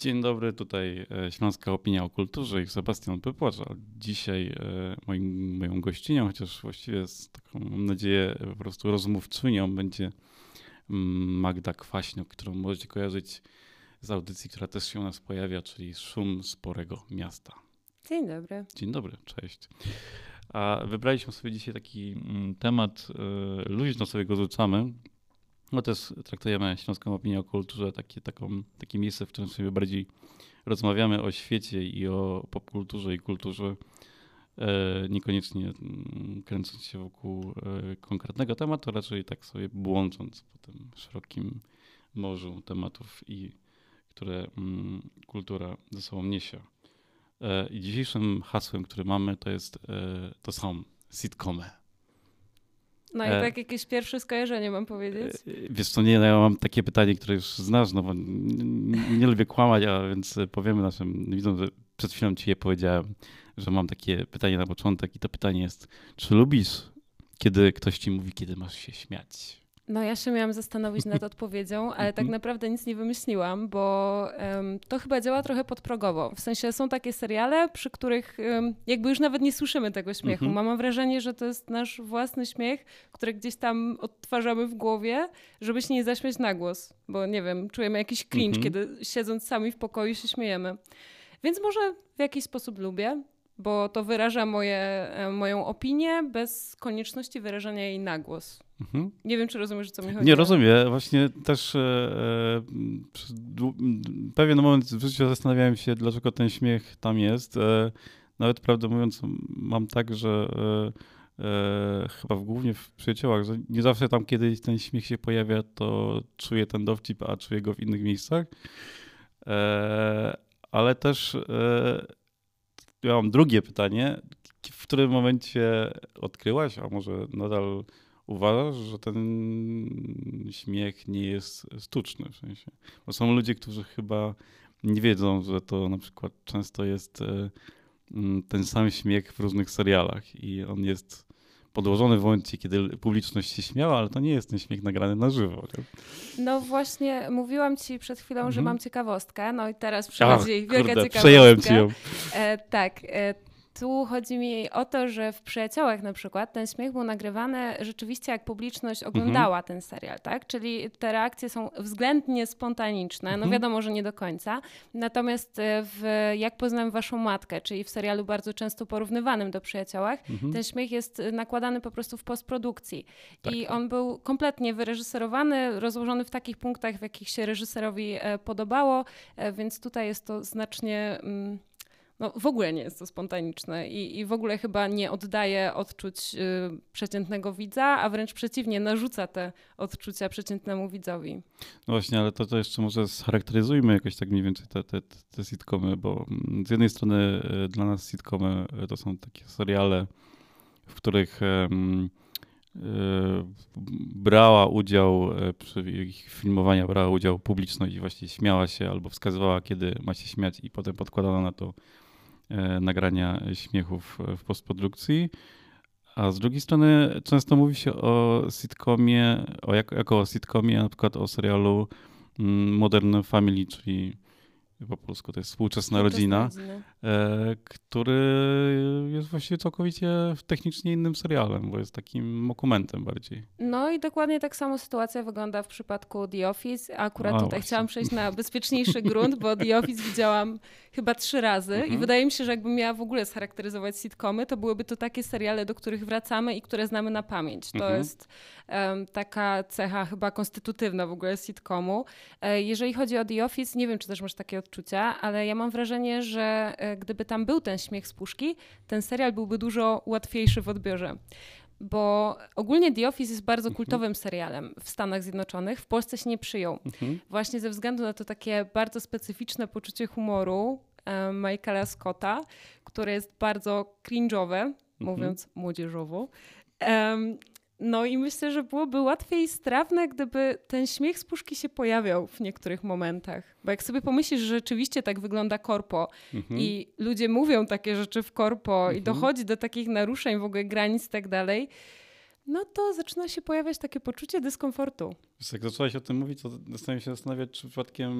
Dzień dobry, tutaj e, Śląska Opinia o Kulturze i Sebastian Pypłacz. Dzisiaj e, moim, moją gościnią, chociaż właściwie z taką, mam nadzieję, po prostu rozmówczynią będzie mm, Magda Kwaśniok, którą możecie kojarzyć z audycji, która też się u nas pojawia, czyli Szum Sporego Miasta. Dzień dobry. Dzień dobry, cześć. A wybraliśmy sobie dzisiaj taki mm, temat, e, luźno sobie go rzucamy, no też traktujemy Śląską Opinię o Kulturze, takie, taką, takie miejsce, w którym sobie bardziej rozmawiamy o świecie i o popkulturze i kulturze, e, niekoniecznie mm, kręcąc się wokół e, konkretnego tematu, raczej tak sobie błądząc po tym szerokim morzu tematów, i które mm, kultura ze sobą niesie. E, I dzisiejszym hasłem, które mamy, to jest, to są sitcomy. No i e, tak jakieś pierwsze skojarzenie mam powiedzieć. E, wiesz co, nie, no ja mam takie pytanie, które już znasz, no bo nie, nie lubię kłamać, a więc powiemy naszym widzom, że przed chwilą ci je powiedziałem, że mam takie pytanie na początek i to pytanie jest, czy lubisz, kiedy ktoś ci mówi, kiedy masz się śmiać? No ja się miałam zastanowić nad odpowiedzią, ale tak mhm. naprawdę nic nie wymyśliłam, bo um, to chyba działa trochę podprogowo. W sensie są takie seriale, przy których um, jakby już nawet nie słyszymy tego śmiechu. Mhm. Mam wrażenie, że to jest nasz własny śmiech, który gdzieś tam odtwarzamy w głowie, żeby się nie zaśmiać na głos. Bo nie wiem, czujemy jakiś cringe, mhm. kiedy siedząc sami w pokoju się śmiejemy. Więc może w jakiś sposób lubię bo to wyraża moje, moją opinię bez konieczności wyrażania jej na głos. Mhm. Nie wiem, czy rozumiesz, o co mi chodzi. Nie rozumiem. Właśnie też e, e przez pewien moment w życiu zastanawiałem się, dlaczego ten śmiech tam jest. E, nawet prawdę mówiąc, mam tak, że e, e, chyba w, głównie w przyjaciołach, że nie zawsze tam, kiedy ten śmiech się pojawia, to czuję ten dowcip, a czuję go w innych miejscach. ale też ja mam drugie pytanie. W którym momencie odkryłaś, a może nadal uważasz, że ten śmiech nie jest sztuczny w sensie? Bo są ludzie, którzy chyba nie wiedzą, że to na przykład często jest e, ten sam śmiech w różnych serialach i on jest podłożony w momencie, kiedy publiczność się śmiała, ale to nie jest ten śmiech nagrany na żywo. No właśnie, mówiłam ci przed chwilą, że mhm. mam ciekawostkę, no i teraz przychodzi wielka kurde, ciekawostka. Przejąłem ci ją. E, tak, e, tu chodzi mi o to, że w Przyjaciołach na przykład ten śmiech był nagrywany rzeczywiście jak publiczność oglądała mhm. ten serial, tak? Czyli te reakcje są względnie spontaniczne, no mhm. wiadomo, że nie do końca. Natomiast e, w Jak poznałem waszą matkę, czyli w serialu bardzo często porównywanym do Przyjaciołach, mhm. ten śmiech jest nakładany po prostu w postprodukcji. Tak. I on był kompletnie wyreżyserowany, rozłożony w takich punktach, w jakich się reżyserowi e, podobało, e, więc tutaj jest to znacznie mm, no, w ogóle nie jest to spontaniczne i, i w ogóle chyba nie oddaje odczuć y, przeciętnego widza, a wręcz przeciwnie, narzuca te odczucia przeciętnemu widzowi. No właśnie, ale to, to jeszcze może scharakteryzujmy jakoś tak mniej więcej te, te, te sitcomy, bo mm, z jednej strony y, dla nas sitcomy y, to są takie seriale, w których um, brała udział przy ich filmowaniu, brała udział publiczność i właśnie śmiała się albo wskazywała, kiedy ma się śmiać i potem podkładała na to E, nagrania śmiechów w postprodukcji. A z drugiej strony często mówi się o sitcomie, o jako, jako o sitcomie, na przykład o serialu mm, Modern Family, czyli po polsku to jest współczesna, rodzina, e, który jest właściwie całkowicie technicznie innym serialem, bo jest takim dokumentem bardziej. No i dokładnie tak samo sytuacja wygląda w przypadku The Office. Akurat A, tutaj właśnie. chciałam przejść na bezpieczniejszy grunt, bo The Office widziałam chyba trzy razy mhm. i wydaje mi się, że jakbym miała w ogóle scharakteryzować sitcomy, to byłyby to takie seriale, do których wracamy i które znamy na pamięć. To mhm. jest um, taka cecha chyba konstytutywna w ogóle sitcomu. E, jeżeli chodzi o The Office, nie wiem, czy też masz takie odczucia, ale ja mam wrażenie, że e, gdyby tam był ten śmiech z puszki, ten serial byłby dużo łatwiejszy w odbiorze bo ogólnie The Office jest bardzo mhm. kultowym serialem w Stanach Zjednoczonych. W Polsce się nie przyjął. Mhm. Właśnie ze względu na to takie bardzo specyficzne poczucie humoru um, Michaela Scotta, które jest bardzo cringe'owe, mhm. mówiąc młodzieżowo. Um, no i myślę, że byłoby łatwiej i strawne, gdyby ten śmiech z puszki się pojawiał w niektórych momentach. Bo jak sobie pomyślisz, że rzeczywiście tak wygląda korpo mhm. i ludzie mówią takie rzeczy w korpo mhm. i dochodzi do takich naruszeń w ogóle granic i tak dalej, no to zaczyna się pojawiać takie poczucie dyskomfortu. Wiesz, jak zaczęłaś o tym mówić, to zastanawiam się zastanawiać, czy przypadkiem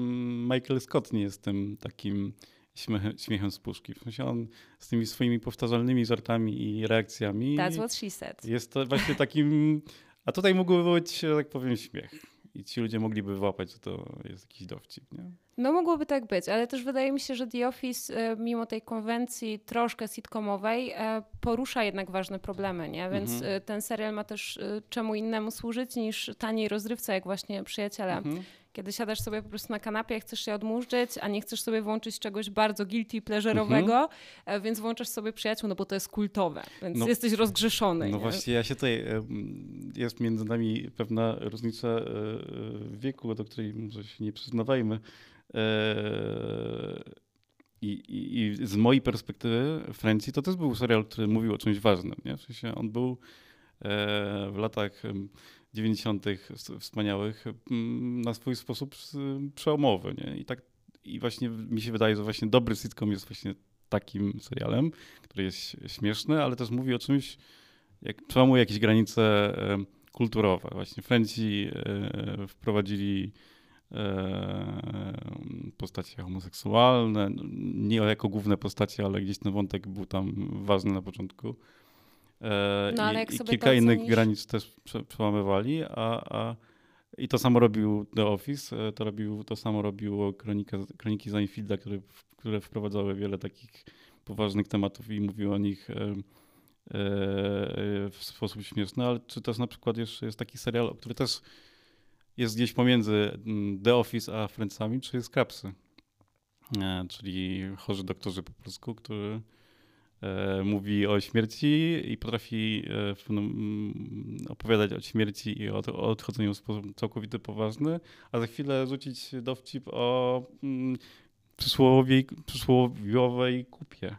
Michael Scott nie jest tym takim śmiechem, śmiechem z puszki. W sensie on z tymi swoimi powtarzalnymi żartami i reakcjami. That's what she said. Jest to właśnie takim. A tutaj mógłby być, tak powiem, śmiech. I ci ludzie mogliby wyłapać, że to jest jakiś dowcip. Nie? No mogłoby tak być, ale też wydaje mi się, że The Office e, mimo tej konwencji troszkę sitcomowej e, porusza jednak ważne problemy, nie? Więc mhm. E, ten serial ma też czemu innemu służyć niż taniej rozrywce, jak właśnie Przyjaciele. Mhm kiedy siadasz sobie po prostu na kanapie, chcesz się odmurzyć, a nie chcesz sobie włączyć czegoś bardzo guilty pleasure'owego, mhm. więc włączasz sobie przyjaciół, no bo to jest kultowe, więc no, jesteś rozgrzeszony. No nie? właśnie, ja się tutaj, jest między nami pewna różnica wieku, do której może się nie przyznawajmy, I, i, I, z mojej perspektywy Francji to też był serial, który mówił o czymś ważnym. Nie? W sensie on był e, w latach 90. wspaniałych na swój sposób przełomowy. Nie? I, tak, I właśnie mi się wydaje, że właśnie dobry sitcom jest właśnie takim serialem, który jest śmieszny, ale też mówi o czymś, jak przełamuje jakieś granice kulturowe. Właśnie Franci e, wprowadzili E, postacie homoseksualne, nie jako główne postacie, ale gdzieś ten wątek był tam ważny na początku. E, no, I, i kilka innych granic też przełamywali, a, a i to samo robił The Office, e, to, robił, to samo robiło kronika, Kroniki Seinfelda, które, które wprowadzały wiele takich poważnych tematów i mówiły o nich w sposób śmieszny, ale czy też na przykład jeszcze jest taki serial, który też jest gdzieś pomiędzy mm, The Office a Friendsami, czy jest Krapsy. E, czyli chorzy doktorzy po polsku, który e, mówi o śmierci i potrafi e, mm, opowiadać o śmierci i o, odchodzeniu w sposób całkowicie poważny, a za chwilę rzucić dowcip o mm, przysłowiowej, kupie.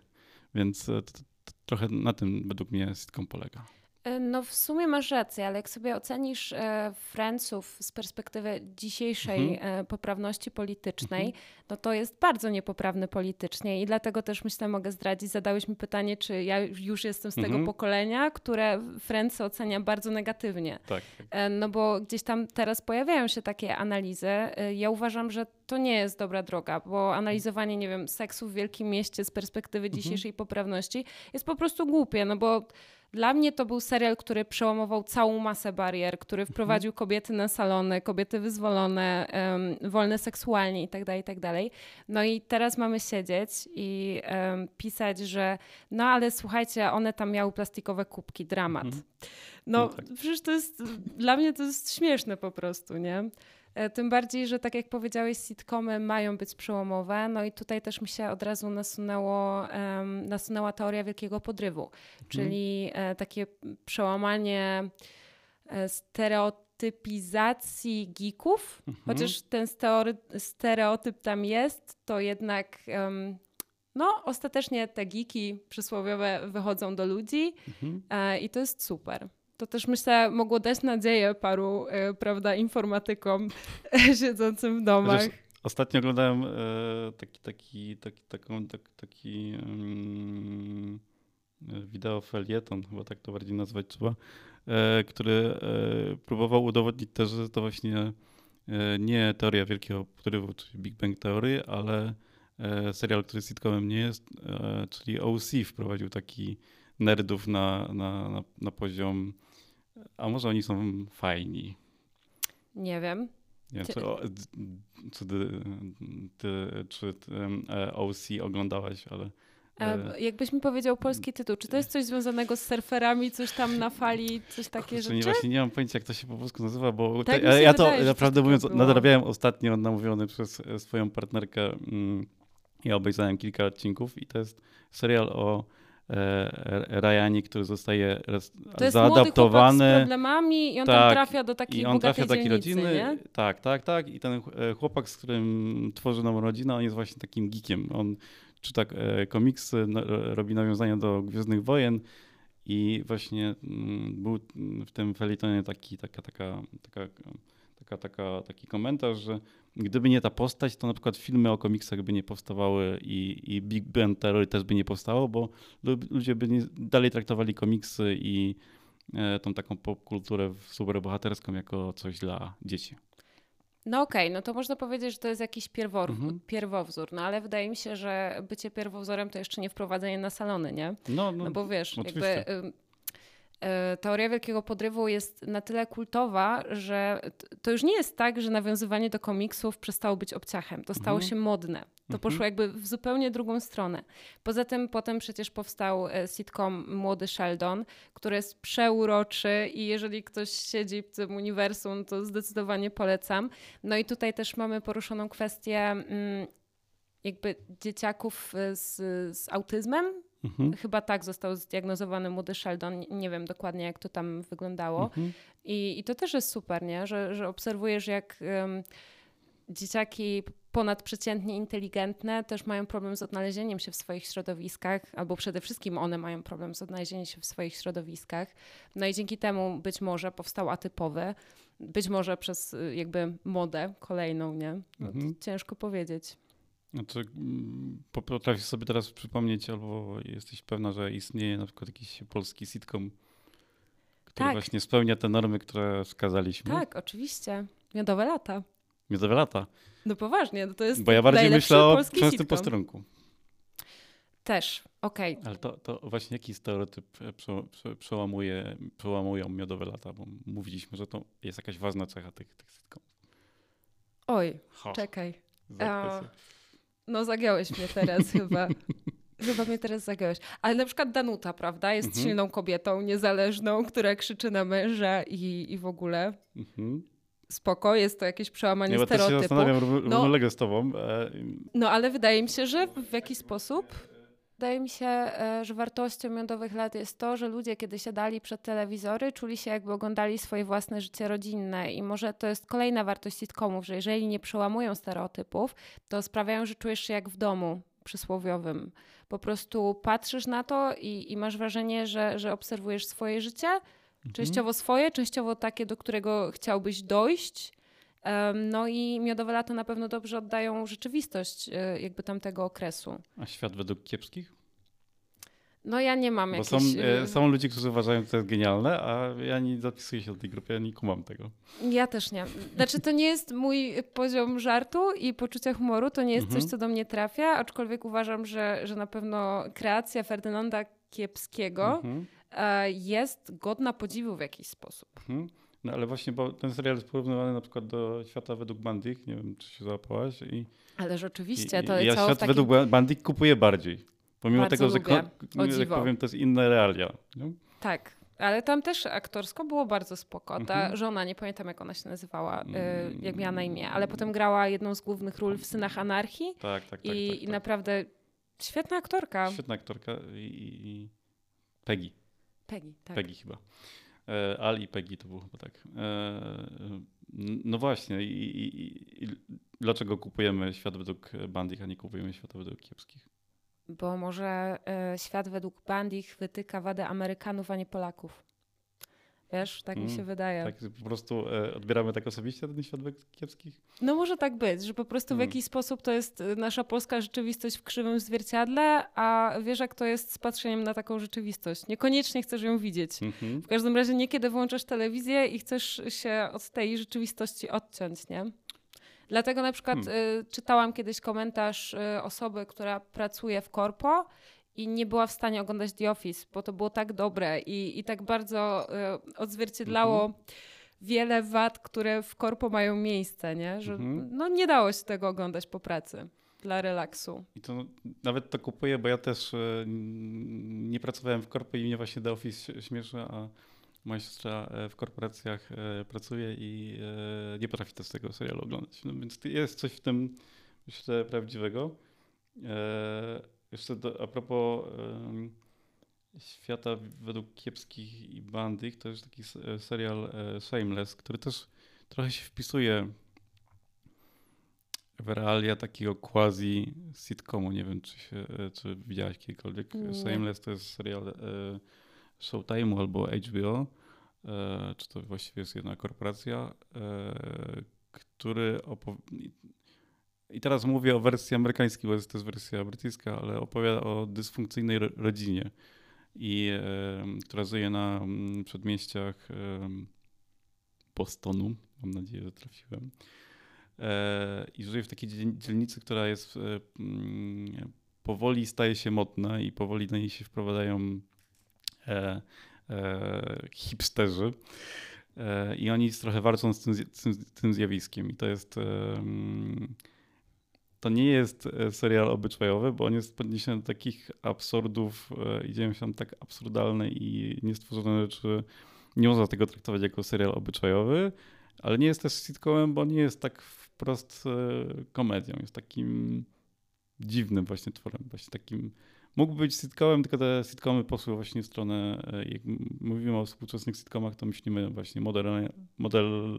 Więc to, to, to trochę na tym według mnie sitcom polega. E, no w sumie masz rację, ale jak sobie ocenisz e, Franców z perspektywy dzisiejszej mhm. E, poprawności politycznej, mhm. no to jest bardzo niepoprawny politycznie i dlatego też myślę, mogę zdradzić, zadałeś mi pytanie, czy ja już jestem z tego mhm. pokolenia, które Francy ocenia bardzo negatywnie. Tak. No bo gdzieś tam teraz pojawiają się takie analizy. Ja uważam, że to nie jest dobra droga, bo analizowanie, nie wiem, seksu w wielkim mieście z perspektywy mhm. dzisiejszej poprawności jest po prostu głupie, no bo dla mnie to był serial, który przełamował całą masę barier, który mhm. wprowadził kobiety na salony, kobiety wyzwolone, um, wolne seksualnie itd., tak itd. Tak no i teraz mamy siedzieć i um, pisać, że no ale słuchajcie, one tam miały plastikowe kubki, dramat. Mhm. No, no tak. przecież to jest, dla mnie to jest śmieszne po prostu, nie? E, tym bardziej, że tak jak powiedziałeś, sitcomy mają być przełomowe. No i tutaj też mi się od razu nasunęło, um, nasunęła teoria wielkiego podrywu, mhm. czyli e, takie przełamanie e, stereotypizacji geeków. Mhm. Chociaż ten stereotyp tam jest, to jednak. Um, no, ostatecznie te geeki przysłowiowe wychodzą do ludzi mhm. e, i to jest super to też myślę mogło dać nadzieję paru, e, prawda, informatykom siedzącym w domach. Ostatnio oglądałem e, taki, taki, taki, taką, tak, taki um, wideo felieton, chyba tak to bardziej nazwać trzeba, e, który próbował udowodnić też, że to właśnie nie teoria wielkiego podrywu, czyli Big Bang Theory, ale serial, który sitcomem nie jest, czyli OC wprowadził taki nerdów na, na, na, na poziom a może oni są fajni? Nie wiem. Nie, czy, czy, ty, ty, czy ty, e, OC oglądałaś, ale... E, jakbyś mi powiedział polski tytuł, czy to jest coś związanego z surferami, coś tam na fali, coś takie rzeczy? Nie, właśnie nie mam pojęcia, jak to się po polsku nazywa, bo tak te, ja wydaje, to naprawdę mówiąc było. nadrabiałem ostatnio namówiony przez e, swoją partnerkę mm, ja obejrzałem kilka odcinków i to jest serial o E, Ryanie, który zostaje to jest zaadaptowany. z problemami i on tak, tam trafia do takiej i on trafia do takiej rodziny. Nie? Tak, tak, tak. I ten e, chłopak, z którym tworzy nową rodzinę, on jest właśnie takim geekiem. On czyta e, komiksy, robi nawiązania do Gwiezdnych Wojen i właśnie mm, był w tym felitonie taki, taka, taka, taka, taka, taka, taki komentarz, że Gdyby nie ta postać, to na przykład filmy o komiksach by nie powstawały i, i Big Bang Theory też by nie powstało, bo ludzie by nie, dalej traktowali komiksy i, tą taką popkulturę superbohaterską jako coś dla dzieci. No okej, okay, no to można powiedzieć, że to jest jakiś pierwor, mhm. pierwowzór, no ale wydaje mi się, że bycie pierwowzorem to jeszcze nie wprowadzenie na salony, nie? No, no, no bo wiesz, oczywiście. jakby E, teoria Wielkiego Podrywu jest na tyle kultowa, że to już nie jest tak, że nawiązywanie do komiksów przestało być obciachem. To stało mhm. się modne. To mhm. poszło jakby w zupełnie drugą stronę. Poza tym potem przecież powstał e, sitcom Młody Sheldon, który jest przeuroczy i jeżeli ktoś siedzi w tym uniwersum, to zdecydowanie polecam. No i tutaj też mamy poruszoną kwestię mm, jakby dzieciaków e, z, z autyzmem, Mhm. Chyba tak został zdiagnozowany młody Sheldon. Nie wiem dokładnie, jak to tam wyglądało. Mhm. I, I to też jest super, nie? Że, że obserwujesz, jak um, dzieciaki ponadprzeciętnie inteligentne też mają problem z odnalezieniem się w swoich środowiskach, albo przede wszystkim one mają problem z odnalezieniem się w swoich środowiskach. No i dzięki temu być może powstał atypowy, być może przez y, jakby modę kolejną, nie? No, mhm. Ciężko powiedzieć. Znaczy, potrafisz sobie teraz przypomnieć, albo jesteś pewna, że istnieje na przykład jakiś polski sitcom, który tak. właśnie spełnia te normy, które wskazaliśmy? Tak, oczywiście. Miodowe lata. Miodowe lata. No poważnie, no to jest Bo ja bardziej myślę o częstym posterunku. Też, okej. Okay. Ale to, to właśnie jaki stereotyp prze, przełamuje, przełamują miodowe lata? Bo mówiliśmy, że to jest jakaś ważna cecha tych, tych sitcomów. Oj, Ho. czekaj. No zagiąłeś mnie teraz chyba. Chyba mnie teraz zagiąłeś. Ale na przykład Danuta, prawda? Jest mhm. silną kobietą, niezależną, która krzyczy na męża i, i w ogóle. Mhm. Spoko, jest to jakieś przełamanie Nie, stereotypu. Ja się zastanawiam równolegle no, z tobą. E, no ale wydaje mi się, że w jakiś sposób Wydaje mi się, e, że wartością miodowych lat jest to, że ludzie, kiedy siadali przed telewizory, czuli się jakby oglądali swoje własne życie rodzinne. I może to jest kolejna wartość sitcomów, że jeżeli nie przełamują stereotypów, to sprawiają, że czujesz się jak w domu przysłowiowym. Po prostu patrzysz na to i, i masz wrażenie, że, że obserwujesz swoje życie, mhm. częściowo swoje, częściowo takie, do którego chciałbyś dojść. No i miodowe lata na pewno dobrze oddają rzeczywistość e, jakby tamtego okresu. A świat według kiepskich? No ja nie mam. Bo są, e, są ludzie, którzy uważają, że to jest genialne, a ja nie zapisuję się do tej grupy, ja nie kumam tego. Ja też nie. Znaczy to nie jest mój poziom żartu i poczucia humoru, to nie jest mhm. coś, co do mnie trafia, aczkolwiek uważam, że, że na pewno kreacja Ferdynanda Kiepskiego mhm. E, jest godna podziwu w jakiś sposób. Mhm. No ale właśnie, bo ten serial jest porównywany na przykład do świata według Bandik, nie wiem, czy się załapałaś. I, ale rzeczywiście, to jest Ja świat takim... według Bandik kupuję bardziej. Pomimo Bardzo tego, lubię. że jak powiem, to jest inne realia. Nie? Tak, ale tam też aktorsko było bardzo spoko. Ta mhm. żona, nie pamiętam jak ona się nazywała, y, jak miała na imię, ale potem grała jedną z głównych ról w Synach Anarchii. Tak, tak, tak. I, tak, tak. i naprawdę świetna aktorka. Świetna aktorka i, i Peggy. Peggy, tak. Peggy chyba. E, Al i Peggy to było chyba tak. E, no właśnie, i, i, i dlaczego kupujemy świat według bandich, a nie kupujemy świata według kiepskich? Bo może e, świat według bandich wytyka wadę Amerykanów, a nie Polaków. Wiesz, tak mm, mi się mm, wydaje. Tak, po prostu e, odbieramy tak osobiście ten świat kiepskich? No może tak być, że po prostu mm. w jakiś sposób to jest e, nasza polska rzeczywistość w krzywym zwierciadle, a wiesz jak to jest z patrzeniem na taką rzeczywistość. Niekoniecznie chcesz ją widzieć. Mm-hmm. W każdym razie niekiedy włączasz telewizję i chcesz się od tej rzeczywistości odciąć, nie? Dlatego na przykład hmm. y, czytałam kiedyś komentarz y, osoby, która pracuje w korpo i nie była w stanie oglądać The Office, bo to było tak dobre i, i tak bardzo y, odzwierciedlało mhm. wiele wad, które w korpo mają miejsce, nie? że mhm. no, nie dało się tego oglądać po pracy dla relaksu. I to nawet to kupuję, bo ja też y, nie pracowałem w korpo i mnie właśnie The Office śmieszy, a moja siostra e, w korporacjach pracuje i nie potrafi też tego serialu oglądać. No więc jest coś w tym, myślę, prawdziwego. Jeszcze do, a propos świata według kiepskich i bandych, to jest taki serial e, Shameless, który też trochę się wpisuje w realia takiego quasi sitcomu. Nie wiem, czy, się, e, czy widziałaś kiedykolwiek. Nie. Shameless to jest serial e, Showtime'u albo HBO, e, czy to właściwie jest jedna korporacja, e, który i teraz mówię o wersji amerykańskiej, bo to jest wersja brytyjska, ale opowiada o dysfunkcyjnej rodzinie, i która żyje na mm, przedmieściach Bostonu. Mam nadzieję, że trafiłem. E, I żyje w takiej dzielnicy, która jest mm, powoli staje się modna i powoli na niej się wprowadzają e, e, hipsterzy. E, I oni trochę walczą z tym, tym, tym, zjawiskiem. I to jest. To nie jest e, serial obyczajowy, bo on jest podniesiony do takich absurdów e, i dzieją się tam tak absurdalne i niestworzone rzeczy. Nie można tego traktować jako serial obyczajowy, ale nie jest też sitcomem, bo nie jest tak wprost e, komedią. Jest takim dziwnym właśnie tworem, właśnie takim mógłby być sitcomem, tylko te sitcomy poszły właśnie w stronę, jak mówimy o współczesnych sitcomach, to myślimy właśnie modern, model,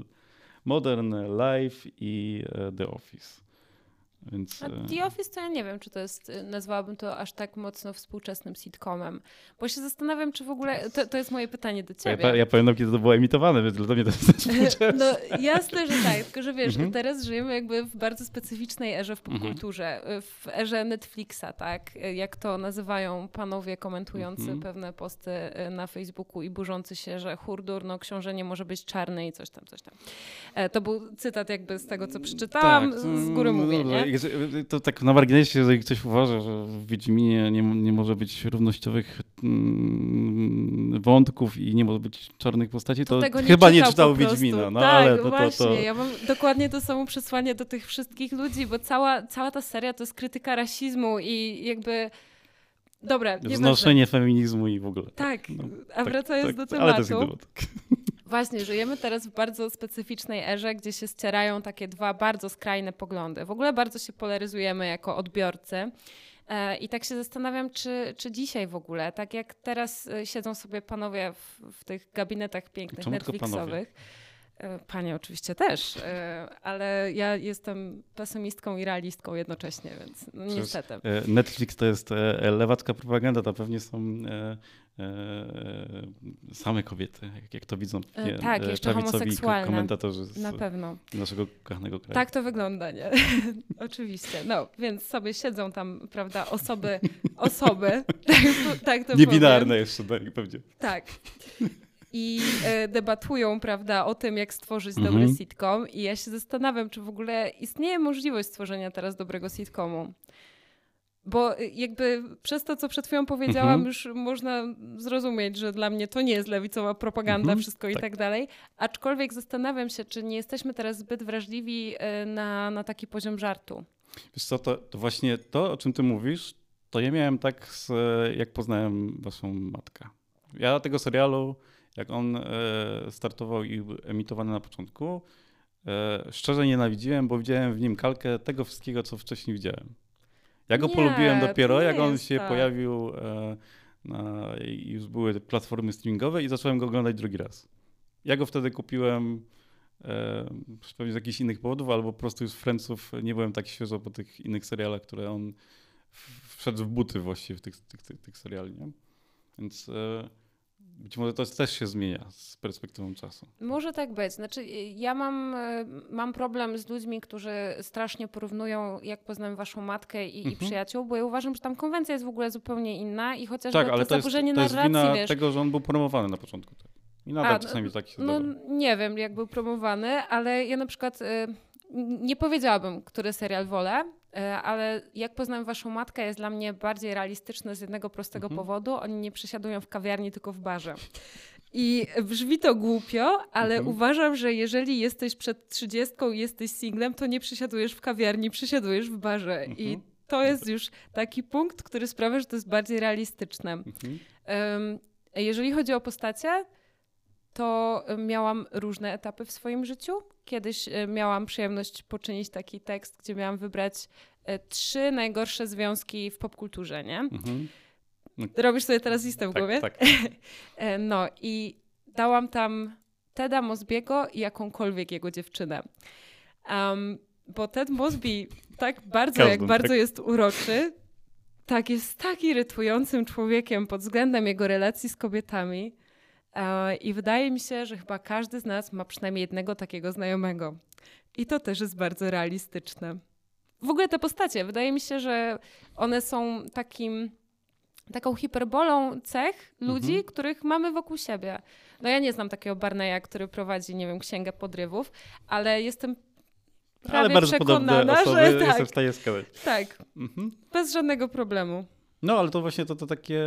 modern Life i The Office. Więc... A e, The Office to ja nie wiem, czy to jest, y, nazwałabym to aż tak mocno współczesnym sitcomem. Bo się zastanawiam, czy w ogóle, to, to jest moje pytanie do ciebie. Ja, ja pamiętam, kiedy to było emitowane, więc dla mnie to jest współczesne. No jasne, że tak, tylko że wiesz, mhm. teraz żyjemy jakby w bardzo specyficznej erze w mhm. popkulturze, mhm. w erze Netflixa, tak? Jak to nazywają panowie komentujący mhm. pewne posty na Facebooku i burzący się, że hurdur, no książę nie może być czarny i coś tam, coś tam. E, to był cytat jakby z tego, co przeczytałam, tak. z góry mm, mówię, nie? To tak na marginesie, jeżeli ktoś uważa, że w Wiedźminie nie, nie może być równościowych mm, wątków i nie może być czarnych postaci, to, to nie chyba nie czytał Wiedźmina. No, tak, ale to, właśnie. To, to... Ja mam dokładnie to samo przesłanie do tych wszystkich ludzi, bo cała, cała ta seria to jest krytyka rasizmu i jakby... Dobra, nie Znoszenie feminizmu i w ogóle. Tak, no, a tak, wracając tak, do tematu. Ale to jest. Właśnie, żyjemy teraz w bardzo specyficznej erze, gdzie się ścierają takie dwa bardzo skrajne poglądy. W ogóle bardzo się polaryzujemy jako odbiorcy. E, I tak się zastanawiam, czy, czy dzisiaj w ogóle, tak jak teraz e, siedzą sobie panowie w, w tych gabinetach pięknych Czemu Netflixowych. E, panie oczywiście też, ale ja jestem pesymistką i realistką jednocześnie, więc no niestety. Netflix to jest lewacka propaganda, to pewnie są same kobiety, jak, jak to widzą nie, tak, jeszcze homoseksualne. komentatorzy z Na pewno. naszego kochanego kraju. Tak to wygląda, nie? Oczywiście. No, więc sobie siedzą tam, prawda, osoby, osoby. tak, tak to Niebinarne jeszcze, tak, pewnie. Tak. I e, debatują, prawda, o tym, jak stworzyć mhm. dobry sitcom. I ja się zastanawiam, czy w ogóle istnieje możliwość stworzenia teraz dobrego sitcomu. Bo y, jakby przez to, co przed chwilą powiedziałam, mhm. już można zrozumieć, że dla mnie to nie jest lewicowa propaganda, mhm. wszystko tak. i tak dalej. Aczkolwiek zastanawiam się, czy nie jesteśmy teraz zbyt wrażliwi y, na, na taki poziom żartu. Wiesz co, to, to właśnie to, o czym ty mówisz, to ja miałem tak, z, jak poznałem waszą matkę. Ja tego serialu, jak on e, startował i emitowany na początku, e, szczerze nienawidziłem, bo widziałem w nim kalkę tego wszystkiego, co wcześniej widziałem. Ja go nie, polubiłem dopiero, jak on się tak. pojawił e, na, już były platformy streamingowe i zacząłem go oglądać drugi raz. Ja go wtedy kupiłem e, pewnie z jakichś innych powodów, albo po prostu już Friendsów nie byłem tak świeżo po tych innych serialach, które on wszedł w buty właściwie tych, tych, tych, tych seriali. Nie? Więc e, być może to też się zmienia z perspektywą czasu. Może tak być. Znaczy, ja mam, e, mam problem z ludźmi, którzy strasznie porównują, jak poznałem waszą matkę i, mhm. i przyjaciół, bo ja uważam, że tam konwencja jest w ogóle zupełnie inna i chociażby tak, ale to, to zaburzenie jest, to jest wiesz, tego, że on był promowany na początku. Tak. I nadal A, czasami tak się No nie wiem, jak był promowany, ale ja na przykład y, nie powiedziałabym, który serial wolę, ale jak poznałem waszą matkę jest dla mnie bardziej realistyczne z jednego prostego mhm. powodu. Oni nie przesiadują w kawiarni, tylko w barze. I brzmi to głupio, ale mhm. uważam, że jeżeli jesteś przed trzydziestką i jesteś singlem, to nie przesiadujesz w kawiarni, przesiadujesz w barze. Mhm. I to jest już taki punkt, który sprawia, że to jest bardziej realistyczne. Um, jeżeli chodzi o postacie, to miałam różne etapy w swoim życiu. Kiedyś e, miałam przyjemność poczynić taki tekst, gdzie miałam wybrać e, trzy najgorsze związki w popkulturze, nie? Mhm. No. Robisz sobie teraz listę w tak, głowie? Tak. E, no i dałam tam Teda Mosbiego i jakąkolwiek jego dziewczynę. Um, bo Ted Mosby tak bardzo, jak bardzo tak. jest uroczy, tak jest tak irytującym człowiekiem pod względem jego relacji z kobietami, I wydaje mi się, że chyba każdy z nas ma przynajmniej jednego takiego znajomego. I to też jest bardzo realistyczne. W ogóle te postacie, wydaje mi się, że one są takim taką hiperbolą cech ludzi, mhm. których mamy wokół siebie. No ja nie znam takiego Barneya, który prowadzi, nie wiem, księgę podrywów, ale jestem prawie ale bardzo przekonana, że tak. Jestem w stanie skazać. Tak, mhm. bez żadnego problemu. No, ale to właśnie to, to takie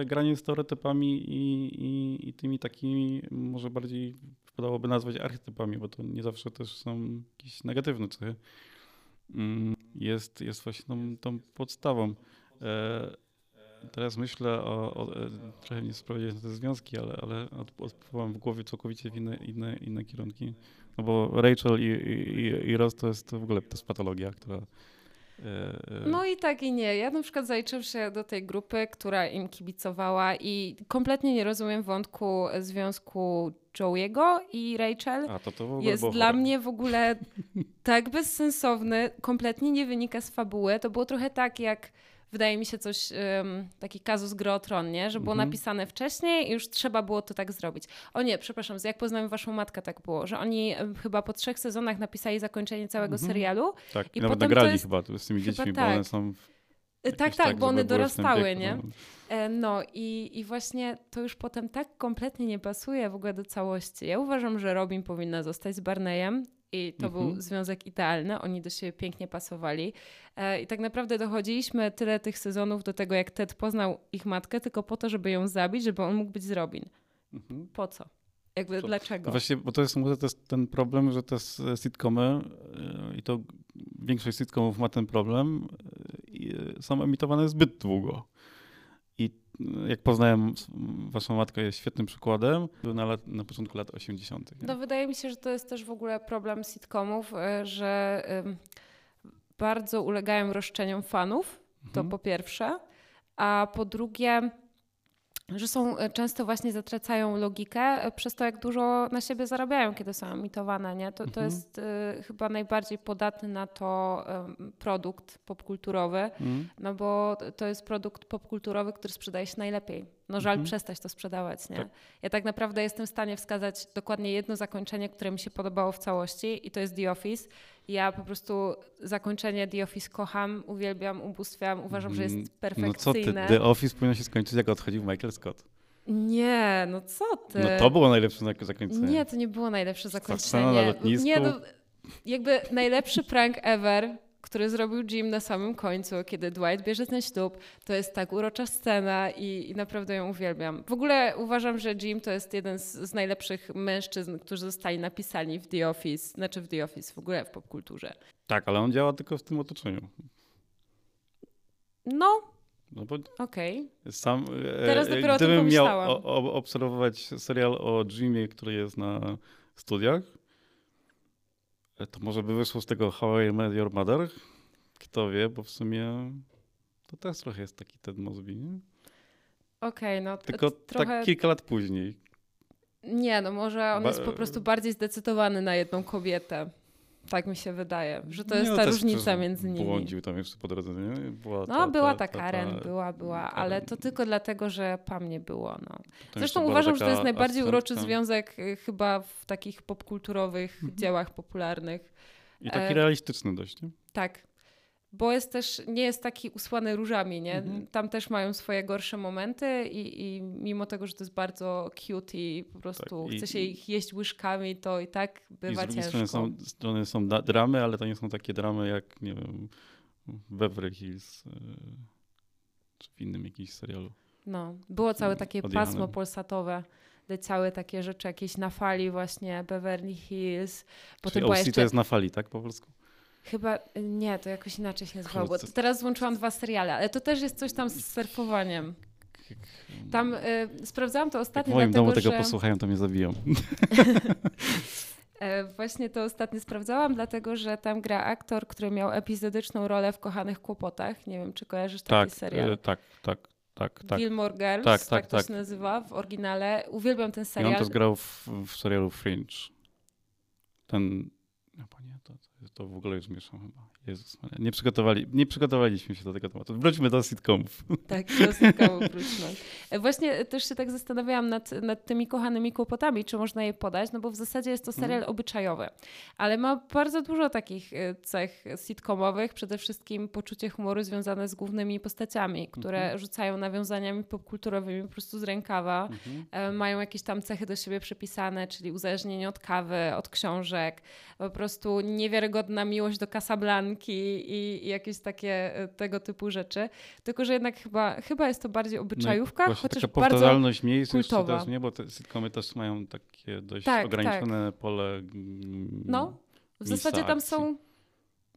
e, granie stereotypami i, i, i tymi takimi, może bardziej wypadałoby nazwać archetypami, bo to nie zawsze też są jakieś negatywne cechy. Mm, jest, jest właśnie tą, tą podstawą. E, teraz myślę o, o e, trochę nie sprawdziłem te związki, ale, ale odpływam w głowie całkowicie w inne, inne, inne kierunki. No bo Rachel i, i, i Ross to jest to w ogóle to jest patologia, która no i tak i nie. Ja na przykład zaliczam się do tej grupy, która im kibicowała i kompletnie nie rozumiem wątku związku Joey'ego i Rachel. A, to to jest dla mnie w ogóle tak bezsensowny, kompletnie nie wynika z fabuły. To było trochę tak jak wydaje mi się coś, taki kazus Grotron, nie? Że było mhm. napisane wcześniej i już trzeba było to tak zrobić. O nie, przepraszam, jak poznałem waszą matkę tak było, że oni chyba po trzech sezonach napisali zakończenie całego mhm. serialu. Tak, i, i nawet nagrali jest... chyba z tymi dziećmi, tak. bo one są... Tak, tak, tak, bo one dorastały, nie? E, no i, i właśnie to już potem tak kompletnie nie pasuje w ogóle do całości. Ja uważam, że Robin powinna zostać z Barneyem i to mhm. był związek idealny, oni do siebie pięknie pasowali. E, I tak naprawdę dochodziliśmy tyle tych sezonów do tego, jak Ted poznał ich matkę, tylko po to, żeby ją zabić, żeby on mógł być z Robin. Mhm. Po co? Jakby co? dlaczego? Właśnie, bo to jest, to jest ten problem, że te sitcomy e, i to większość sitcomów ma ten problem, e, są emitowane zbyt długo jak poznałem waszą matkę, jest świetnym przykładem. Był na, lat, na początku lat 80. Nie? No wydaje mi się, że to jest też w ogóle problem sitcomów, e, że bardzo ulegają roszczeniom fanów, to mhm. po pierwsze, a po drugie że są e, często właśnie zatracają logikę e, przez to, jak dużo na siebie zarabiają, kiedy są emitowane. Nie? To, to mhm. jest y, chyba najbardziej podatny na to y, produkt popkulturowy, mhm. no bo to jest produkt popkulturowy, który sprzedaje się najlepiej. No żal mhm. przestać to sprzedawać, nie? Tak. Ja tak naprawdę jestem w stanie wskazać dokładnie jedno zakończenie, które mi się podobało w całości i to jest The Office. Ja po prostu zakończenie The Office kocham, uwielbiam, ubóstwiam, uważam, że jest perfekcyjne. No co ty, The Office powinno się skończyć, jak odchodził Michael Scott. Nie, no co ty? No to było najlepsze zakończenie. Nie, to nie było najlepsze zakończenie. Scena na lotnisku. Nie, no, jakby najlepszy prank ever który zrobił Jim na samym końcu, kiedy Dwight bierze ten ślub. To jest tak urocza scena i, i naprawdę ją uwielbiam. W ogóle uważam, że Jim to jest jeden z, z, najlepszych mężczyzn, którzy zostali napisani w The Office, znaczy w The Office, w ogóle w popkulturze. Tak, ale on działa tylko w tym otoczeniu. No, no bo. Okay. Sam, e, Teraz dopiero gdybym o tym miał o, o, obserwować serial o Jimie, który jest na studiach, E, to może by wyszło z tego How I Met Your Mother? Kto wie, bo w sumie to też trochę jest taki Ted Mosby, nie? Okej, okay, no Tylko trochę... tak kilka lat później. Nie, no może on ba... jest po prostu bardziej zdecydowany na jedną kobietę. Tak mi się wydaje, że to jest no, ta różnica między nimi. Błądził tam jeszcze po drodze, nie? Była no, ta, była ta, ta Karen, ta, była, była, ale to tylko dlatego, że Pam nie było. No. Zresztą uważam, że to jest najbardziej uroczy związek y, chyba w takich popkulturowych mhm. dziełach popularnych. I taki e... realistyczny dość, nie? Tak, bo jest też, nie jest taki usłany różami, nie? Mhm. Tam też mają swoje gorsze momenty i, i, mimo tego, że to jest bardzo cute i po prostu tak, chce się ich jeść łyżkami, to i tak bywa i z ciężko. Strony są, strony są dramy, ale to nie są takie dramy jak, nie wiem, Beverly Hills y, czy w innym jakimś serialu. No, było całe takie pasmo polsatowe leciały takie rzeczy jakieś na fali właśnie Beverly Hills. Potem Czyli OC jeszcze... to jest na fali, tak po polsku? Chyba nie, to jakoś inaczej się nazywało. Bo teraz złączyłam dwa seriale, ale to też jest coś tam z surfowaniem. Tam y, sprawdzałam to ostatnio. Jak w moim dlatego, domu tego że... posłuchają, to mnie zabiją. E, właśnie to ostatnio sprawdzałam, dlatego że tam gra aktor, który miał epizodyczną rolę w Kochanych Kłopotach. Nie wiem, czy kojarzysz taki tak, serial. E, tak, tak, tak, tak. Gilmore Girls, tak, tak, tak to tak. się nazywa w oryginale. Uwielbiam ten serial. I on też grał w, w serialu Fringe. Ten panie, to, to w ogóle już mieszam chyba. Jezus nie, przygotowali, nie przygotowaliśmy się do tego tematu. Wróćmy do sitcomów. Tak, do sitcomów wróćmy. E, właśnie też się tak zastanawiałam nad, nad tymi kochanymi kłopotami, czy można je podać, no bo w zasadzie jest to mhm. serial obyczajowy, ale ma bardzo dużo takich e, cech sitcomowych, przede wszystkim poczucie humoru związane z głównymi postaciami, które mhm. rzucają nawiązaniami popkulturowymi po prostu z rękawa, mhm. E, mają jakieś tam cechy do siebie przypisane, czyli uzależnienie od kawy, od książek, po prostu niewiarygodna miłość do Casablanki i, i jakieś takie e, tego typu rzeczy. Tylko, że jednak chyba, chyba jest to bardziej obyczajówka, no chociaż taka powtarzalność bardzo miejsc kultowa. Też, nie? Bo te sitcomy też mają takie dość tak, ograniczone tak. pole No, w zasadzie tam akcji. są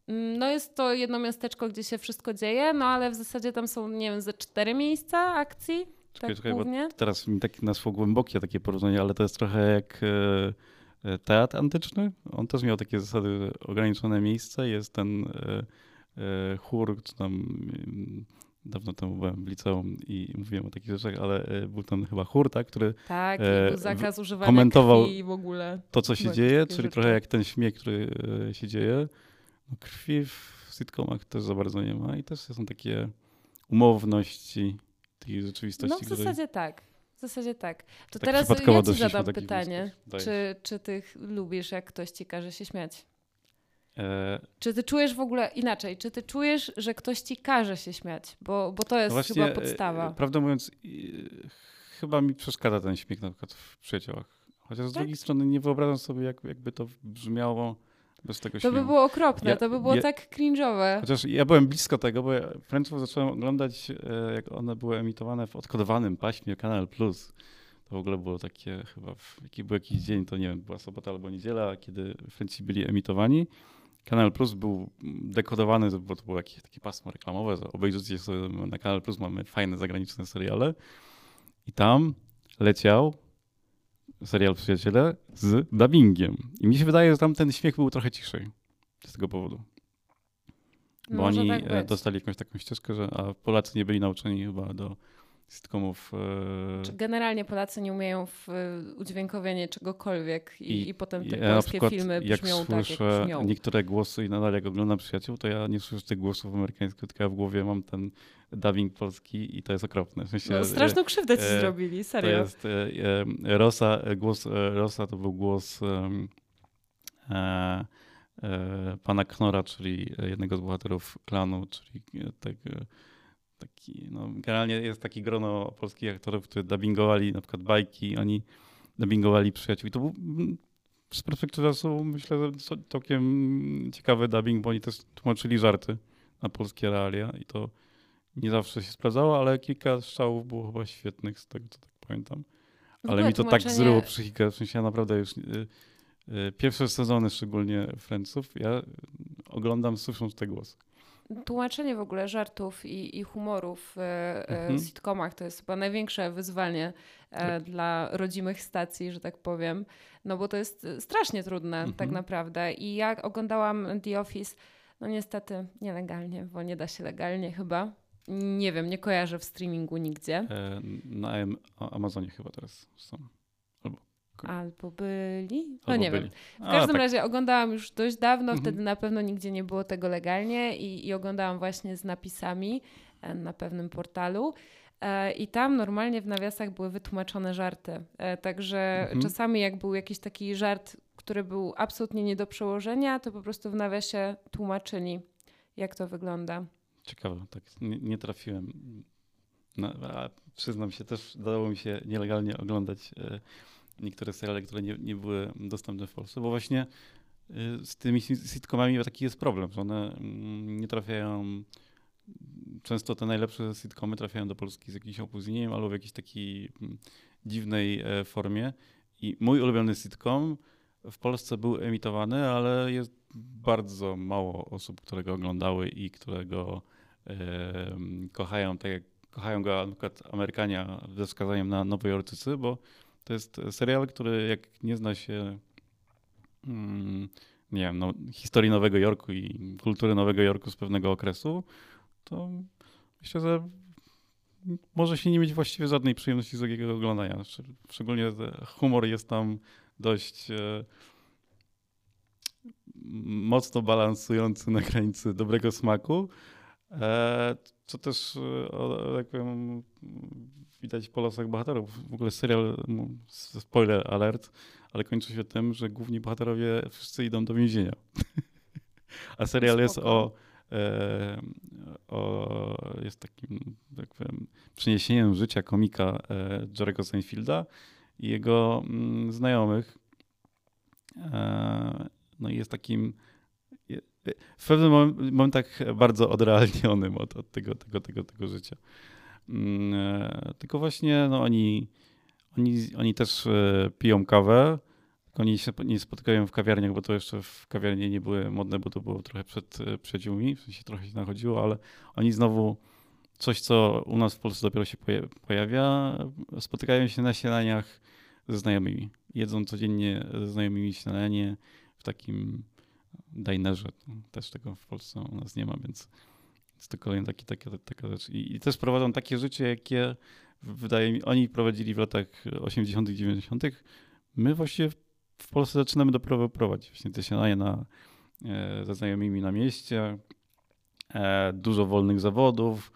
mm, no jest to jedno miasteczko, gdzie się wszystko dzieje, no ale w zasadzie tam są, nie wiem, ze cztery miejsca akcji. Czekaj, tak czekaj, teraz mi takie nasło głębokie takie porównanie, ale to jest trochę jak E, teatr antyczny. On też miał takie zasady ograniczone miejsce. Jest ten e, e, chór, czy tam mm, dawno temu byłem w liceum i mówiłem o takich rzeczach, ale był ten chyba chór, tak, który tak, e, był zakaz używania komentował w ogóle. to, co się dzieje, czyli rzeczy. trochę jak ten śmiech, który się dzieje. No, krwi w sitcomach też za bardzo nie ma i też są takie umowności tej rzeczywistości. No w zasadzie której... tak. W zasadzie tak. To tak teraz ja ci zadam pytanie. Czy, czy ty lubisz, jak ktoś ci każe się śmiać? E... Czy ty czujesz w ogóle inaczej? Czy ty czujesz, że ktoś ci każe się śmiać? Bo, bo to jest no właśnie, chyba podstawa. E, prawdę mówiąc, chyba mi przeszkadza ten śmiech na przykład w przyjaciołach. Chociaż z tak? drugiej strony nie wyobrażam sobie, jak, jakby to brzmiało bez tego To by było okropne, ja, to by było ja, tak cringe'owe. Chociaż ja byłem blisko tego, bo ja Friendsów zacząłem oglądać, e, jak one były emitowane w odkodowanym paśmie Kanal Plus. To w ogóle było takie, chyba, w, jaki był jakiś dzień, to nie wiem, była sobota albo niedziela, kiedy Friendsi byli emitowani. Kanal Plus był dekodowany, bo to było jakieś takie pasmo reklamowe. Obejrzyjcie sobie na Kanal Plus, mamy fajne zagraniczne seriale. I tam leciał serial Przyjaciele z dubbingiem. I mi się wydaje, że tam ten śmiech był trochę ciszej z tego powodu. Bo Może oni tak dostali jakąś taką ścieżkę, że a Polacy nie byli nauczeni chyba do sitcomów. E... Generalnie Polacy nie umieją w udźwiękowienie czegokolwiek i, i, i potem te ja polskie filmy brzmią jak tak, jak brzmią. niektóre głosy i nadal jak oglądam Przyjaciół, to ja nie słyszę tych głosów amerykańskich, tylko ja w głowie mam ten dubbing polski i to jest okropne. W sensie, no, straszną krzywdę ci e, zrobili, serio. To jest e, e Rosa, e, głos e, Rosa to był głos e, pana Knora, czyli jednego z bohaterów klanu, czyli tego taki, no, generalnie jest taki grono polskich aktorów, którzy dubbingowali na przykład bajki, oni dubbingowali przyjaciół. I to był z perspektywy czasu myślę, że całkiem ciekawy dubbing, bo oni też tłumaczyli żarty na polskie realia i to nie zawsze się sprawdzało, ale kilka strzałów było chyba świetnych z tego, co tak pamiętam. Ale mi to tak tłumaczenie... tak zryło psychikę, w sensie ja naprawdę już y, y, pierwsze sezony szczególnie Friendsów, ja oglądam słysząc te głosy tłumaczenie w ogóle żartów i, i humoru w e, mhm. sitcomach to jest chyba największe wyzwanie e, tak. dla rodzimych stacji, że tak powiem. No bo to jest strasznie trudne tak mhm. tak naprawdę. I jak oglądałam The Office, no niestety nielegalnie, bo nie da się legalnie chyba. Nie wiem, nie kojarzę w streamingu nigdzie. E, na Amazonie chyba teraz są. Albo byli? No Albo nie byli. wiem. W każdym A, tak. razie oglądałam już dość dawno, mhm. wtedy na pewno nigdzie nie było tego legalnie i, i oglądałam właśnie z napisami e, na pewnym portalu. E, I tam normalnie w nawiasach były wytłumaczone żarty. Także mhm. czasami jak był jakiś taki żart, który był absolutnie nie do przełożenia, to po prostu w nawiasie tłumaczyli, jak to wygląda. Ciekawe, tak nie, nie trafiłem. No, przyznam się, też dało mi się nielegalnie oglądać niektóre seriale, które nie, nie były dostępne w Polsce, bo właśnie y, z tymi sitcomami taki jest problem, że one mm, nie trafiają. Często te najlepsze sitcomy trafiają do Polski z jakimś opóźnieniem albo w jakiejś takiej mm, dziwnej e, formie. I mój ulubiony sitcom w Polsce był emitowany, ale jest bardzo mało osób, które go oglądały i którego e, kochają, tak jak kochają go na przykład Amerykanie ze wskazaniem na Nowojorczycy, bo to jest serial, który jak nie zna się mm, nie wiem, no, historii Nowego Jorku i kultury Nowego Jorku z pewnego okresu, to myślę, że może się nie mieć właściwie żadnej przyjemności z jego oglądania. Szczególnie humor jest tam dość e, mocno balansujący na granicy dobrego smaku, co też, jak powiem, widać po losach bohaterów. W ogóle serial, spoiler alert, ale kończy się tym, że główni bohaterowie wszyscy idą do więzienia. A serial Spoko. jest o, e, o, jest takim, tak powiem, przeniesieniem życia komika e, Jerego Seinfelda i jego mm, znajomych. E, no i jest takim w pewnym momentach bardzo odrealnionym od, od tego, tego, tego, tego życia. Mm, e, tylko właśnie no, oni, oni, oni też e, piją kawę, oni się nie spotykają w kawiarniach, bo to jeszcze w kawiarni nie były modne, bo to było trochę przed e, przyjaciółmi, w sensie trochę się nachodziło, ale oni znowu coś, co u nas w Polsce dopiero się pojawia, spotykają się na śniadaniach ze znajomymi. Jedzą codziennie ze znajomymi śniadanie w takim dinerze. Też tego w Polsce u nas nie ma, więc jest to kolejna taki, taka, taka rzecz. I, I też prowadzą takie życie, jakie wydaje mi, oni prowadzili w latach 80., 90. My właściwie w Polsce zaczynamy dopiero prowadzić. Właśnie te śniadania na, e, ze znajomymi na mieście, e, dużo wolnych zawodów.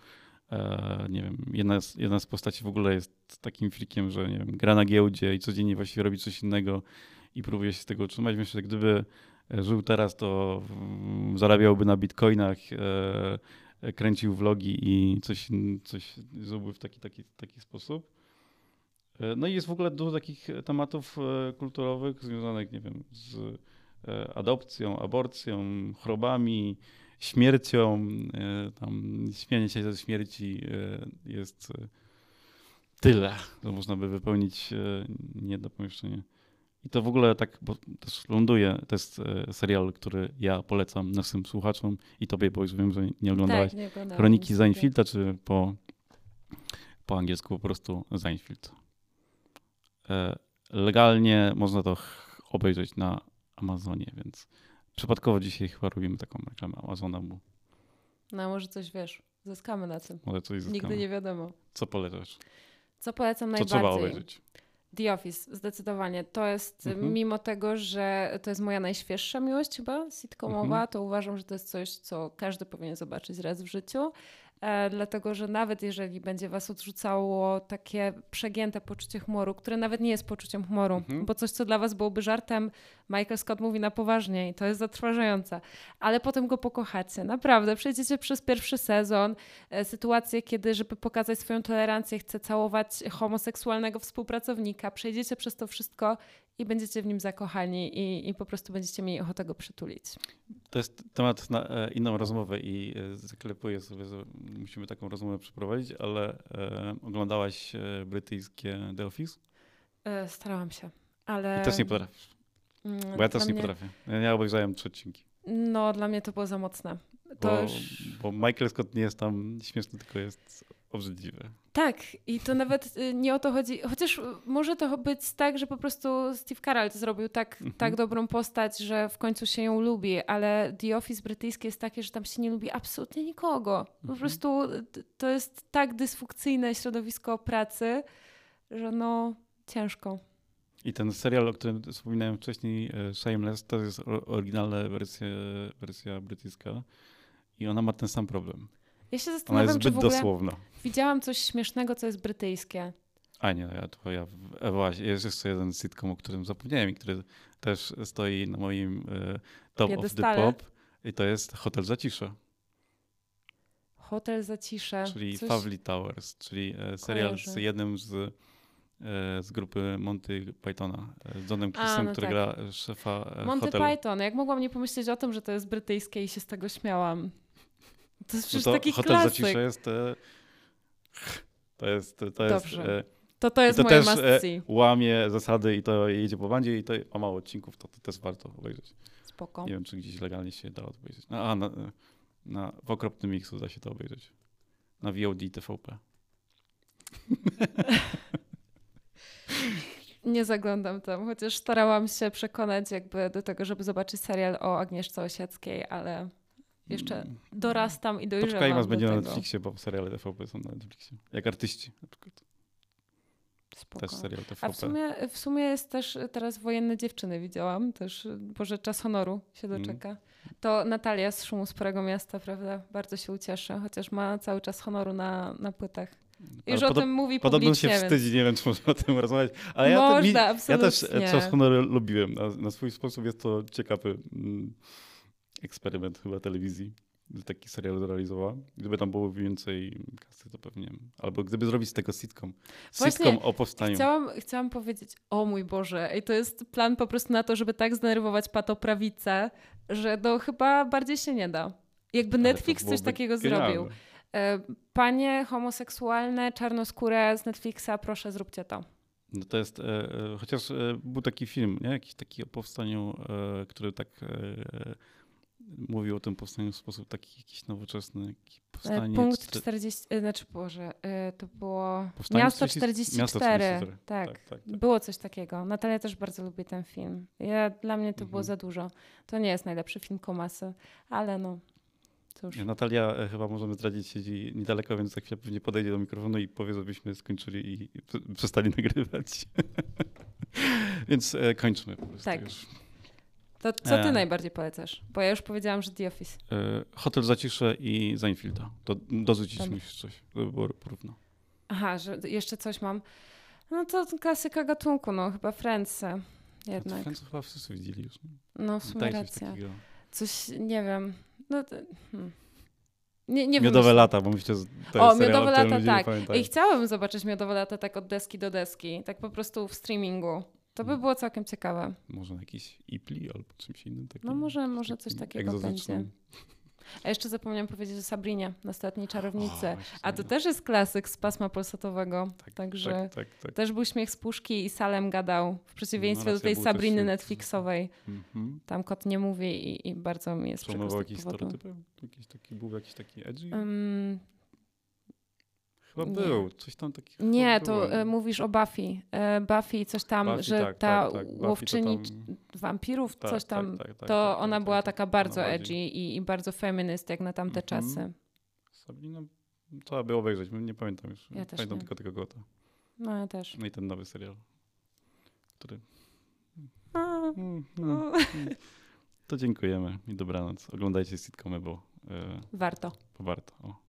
E, nie wiem, jedna z, jedna z postaci w ogóle jest takim frikiem, że nie wiem, gra na giełdzie i codziennie właściwie robi coś innego i próbuje się z tego utrzymać. Myślę, że gdyby żył teraz, to zarabiałby na bitcoinach, e, kręcił vlogi i coś, coś zrobił w taki, taki, taki sposób. E, no i jest w ogóle dużo takich tematów e, kulturowych związanych, nie wiem, z adopcją, aborcją, chorobami, śmiercią. Tam śmianie się ze śmierci jest tyle, że można by wypełnić nie do pomieszczenia. I to w ogóle tak, bo też ląduje, to jest e, serial, który ja polecam naszym słuchaczom i tobie, bo już wiem, że nie oglądałaś tak, nie Kroniki Seinfelda, czy po, po angielsku po prostu Seinfeld. E, legalnie można to obejrzeć na Amazonie, więc przypadkowo dzisiaj chyba robimy taką reklamę Amazona, bo... No może coś wiesz, zyskamy na tym. Może coś zyskamy. Nigdy nie wiadomo. Co polecasz? Co polecam Co najbardziej? Co trzeba obejrzeć? The Office, zdecydowanie. To jest, mhm. mimo tego, że to jest moja najświeższa miłość chyba sitcomowa, mhm. to uważam, że to jest coś, co każdy powinien zobaczyć raz w życiu. E, dlatego że nawet jeżeli będzie was odrzucało takie przegięte poczucie humoru, które nawet nie jest poczuciem humoru, mhm. bo coś, co dla was byłoby żartem, Michael Scott mówi na poważnie i to jest zatrważające, ale potem go pokochacie. Naprawdę, przejdziecie przez pierwszy sezon, e, sytuację, kiedy, żeby pokazać swoją tolerancję, chce całować homoseksualnego współpracownika, przejdziecie przez to wszystko i będziecie w nim zakochani i, i po prostu będziecie mieli ochotę go przytulić. To jest temat na e, inną rozmowę i e, zaklepuję sobie, że musimy taką rozmowę przeprowadzić, ale e, oglądałaś e, brytyjskie The Office? Starałam się, ale... I też nie potrafisz. Mm, bo ja też nie potrafię. Ja obejrzałem trzy odcinki. No, dla mnie to było za mocne. Bo, już... bo Michael Scott nie jest tam śmieszny, tylko jest obrzydliwy. Tak, i to nawet y, nie o to chodzi. Chociaż może to być tak, że po prostu Steve Carell zrobił tak, mhm. tak dobrą postać, że w końcu się ją lubi, ale The Office brytyjskie jest takie, że tam się nie lubi absolutnie nikogo. Po mhm. prostu to jest tak dysfunkcyjne środowisko pracy, że no ciężko. I ten serial, o którym wspominałem wcześniej, e, Shameless, to jest oryginalna wersja, wersja brytyjska i ona ma ten sam problem. Ja się zastanawiam, Ona jest zbyt dosłowna. widziałam coś śmiesznego, co jest brytyjskie. A nie, ja to ja, e, właśnie, jest jeszcze jeden sitcom, o którym zapomniałem i który też stoi na moim e, top Piedestale. of the pop i to jest Hotel Zacisze. Hotel Zacisze. Czyli coś... Favli Towers, czyli e, serial Kojarzy. z jednym z, z grupy Monty Pythona, z Johnem Chrisem, no który tak. gra szefa Monty hotelu. Python, jak mogłam nie pomyśleć o tym, że to jest brytyjskie i się z tego śmiałam. To jest no przecież no to taki Hotel klasyk. Zacisze jest... E, to jest... To jest Dobrze. E, to to jest to moje też e, łamie zasady i to jedzie po bandzie i to ma mało odcinków, to, to też warto obejrzeć. Spoko. Nie wiem, czy gdzieś legalnie się da obejrzeć. A, na, na, w okropnym miksu da się to obejrzeć. Na VOD TVP. Nie zaglądam tam, chociaż starałam się przekonać jakby do tego, żeby zobaczyć serial o Agnieszce Osieckiej, ale jeszcze dorastam i dojrzewam Poczekaj, was będzie na Netflixie, bo seriale TVP są na Netflixie. Jak artyści na przykład. Spoko. Też serial TVP. A w sumie, w sumie jest też teraz Wojenne Dziewczyny widziałam, też, Boże, Czas Honoru się mm. doczeka. Mm. To Natalia z Szumu Sporego Miasta, prawda? Bardzo się ucieszę, chociaż ma cały czas honoru na, na płytach. Już o tym mówi Podobno się wstydzi, nie wiem, czy można o tym rozmawiać. Ale ja, Można, te, ja też Czas Honoru lubiłem. Na, na, swój sposób jest to ciekawy mm, eksperyment chyba telewizji taki serial zrealizowała. Gdyby tam było więcej kasy, to pewnie. Albo gdyby zrobić z tego sitcom. Właśnie sitcom o powstaniu. Chciałam, chciałam powiedzieć, o mój Boże, i to jest plan po prostu na to, żeby tak zdenerwować patoprawicę, że to chyba bardziej się nie da. Jakby Netflix coś takiego genialne. zrobił. E, panie homoseksualne, czarnoskóre z Netflixa, proszę zróbcie to. No to jest, e, e, chociaż e, był taki film, nie? jakiś taki o powstaniu, e, który tak mówił o tym powstaniu w sposób taki jakiś nowoczesny. Powstanie Punkt 40, e, znaczy Boże, e, to było powstanie Miasto 44. Miasto 44. Tak, tak, tak, tak, było coś takiego. Natalia też bardzo lubi ten film. Ja, dla mnie to mhm. było za dużo. To nie jest najlepszy film Komasy, ale no cóż. Natalia e, chyba możemy zdradzić, siedzi niedaleko, więc za chwilę pewnie podejdzie do mikrofonu i powie, żebyśmy skończyli i przestali nagrywać. więc kończmy po prostu tak. już. To co ty e... najbardziej polecasz? Bo ja już powiedziałam, że The Office. E... Hotel Zacisze i Seinfelda. To dorzucić musisz coś, żeby było porówno. Aha, że jeszcze coś mam. No to klasyka gatunku, no chyba Friends jednak. Friends chyba wszyscy widzieli już. No w sumie racja. Coś, nie wiem. No to, hmm. Nie, nie miodowe wiem, lata, bo myślę, że to O, miodowe lata, tak. I chciałabym zobaczyć miodowe lata tak od deski do deski, tak po prostu w streamingu. To by było całkiem ciekawe. Może na jakiś IPLI albo czymś innym takim. No może, może coś takiego będzie. A jeszcze zapomniałam powiedzieć o Sabrinie, nastoletniej czarownicy. O, A to też jest klasyk z pasma polsatowego. Tak, Także tak, tak, tak, też był śmiech z puszki i Salem gadał. W przeciwieństwie no, do tej Sabriny Netflixowej. Mm-hmm. Tam kot nie mówi i, i bardzo mi jest przykro z stereotypy? Jakiś taki, był jakiś taki edgy? Um, Chyba nie. był, coś tam takiego. Nie, to y, mówisz o Buffy. Y, Buffy, coś tam, Buffy, że tak, ta tak, tak. łowczyni tam... wampirów, tak, coś tam, tak, tak, tak, to ona była taka bardzo edgy i, i, bardzo feminist jak na tamte -hmm. czasy. Sabina, trzeba by obejrzeć, nie pamiętam już. Ja też pamiętam nie. tylko tego gota. No ja też. No i ten nowy serial, który... A, mm, mm, to dziękujemy i dobranoc. Oglądajcie sitcomy, bo... Warto. Bo warto. O.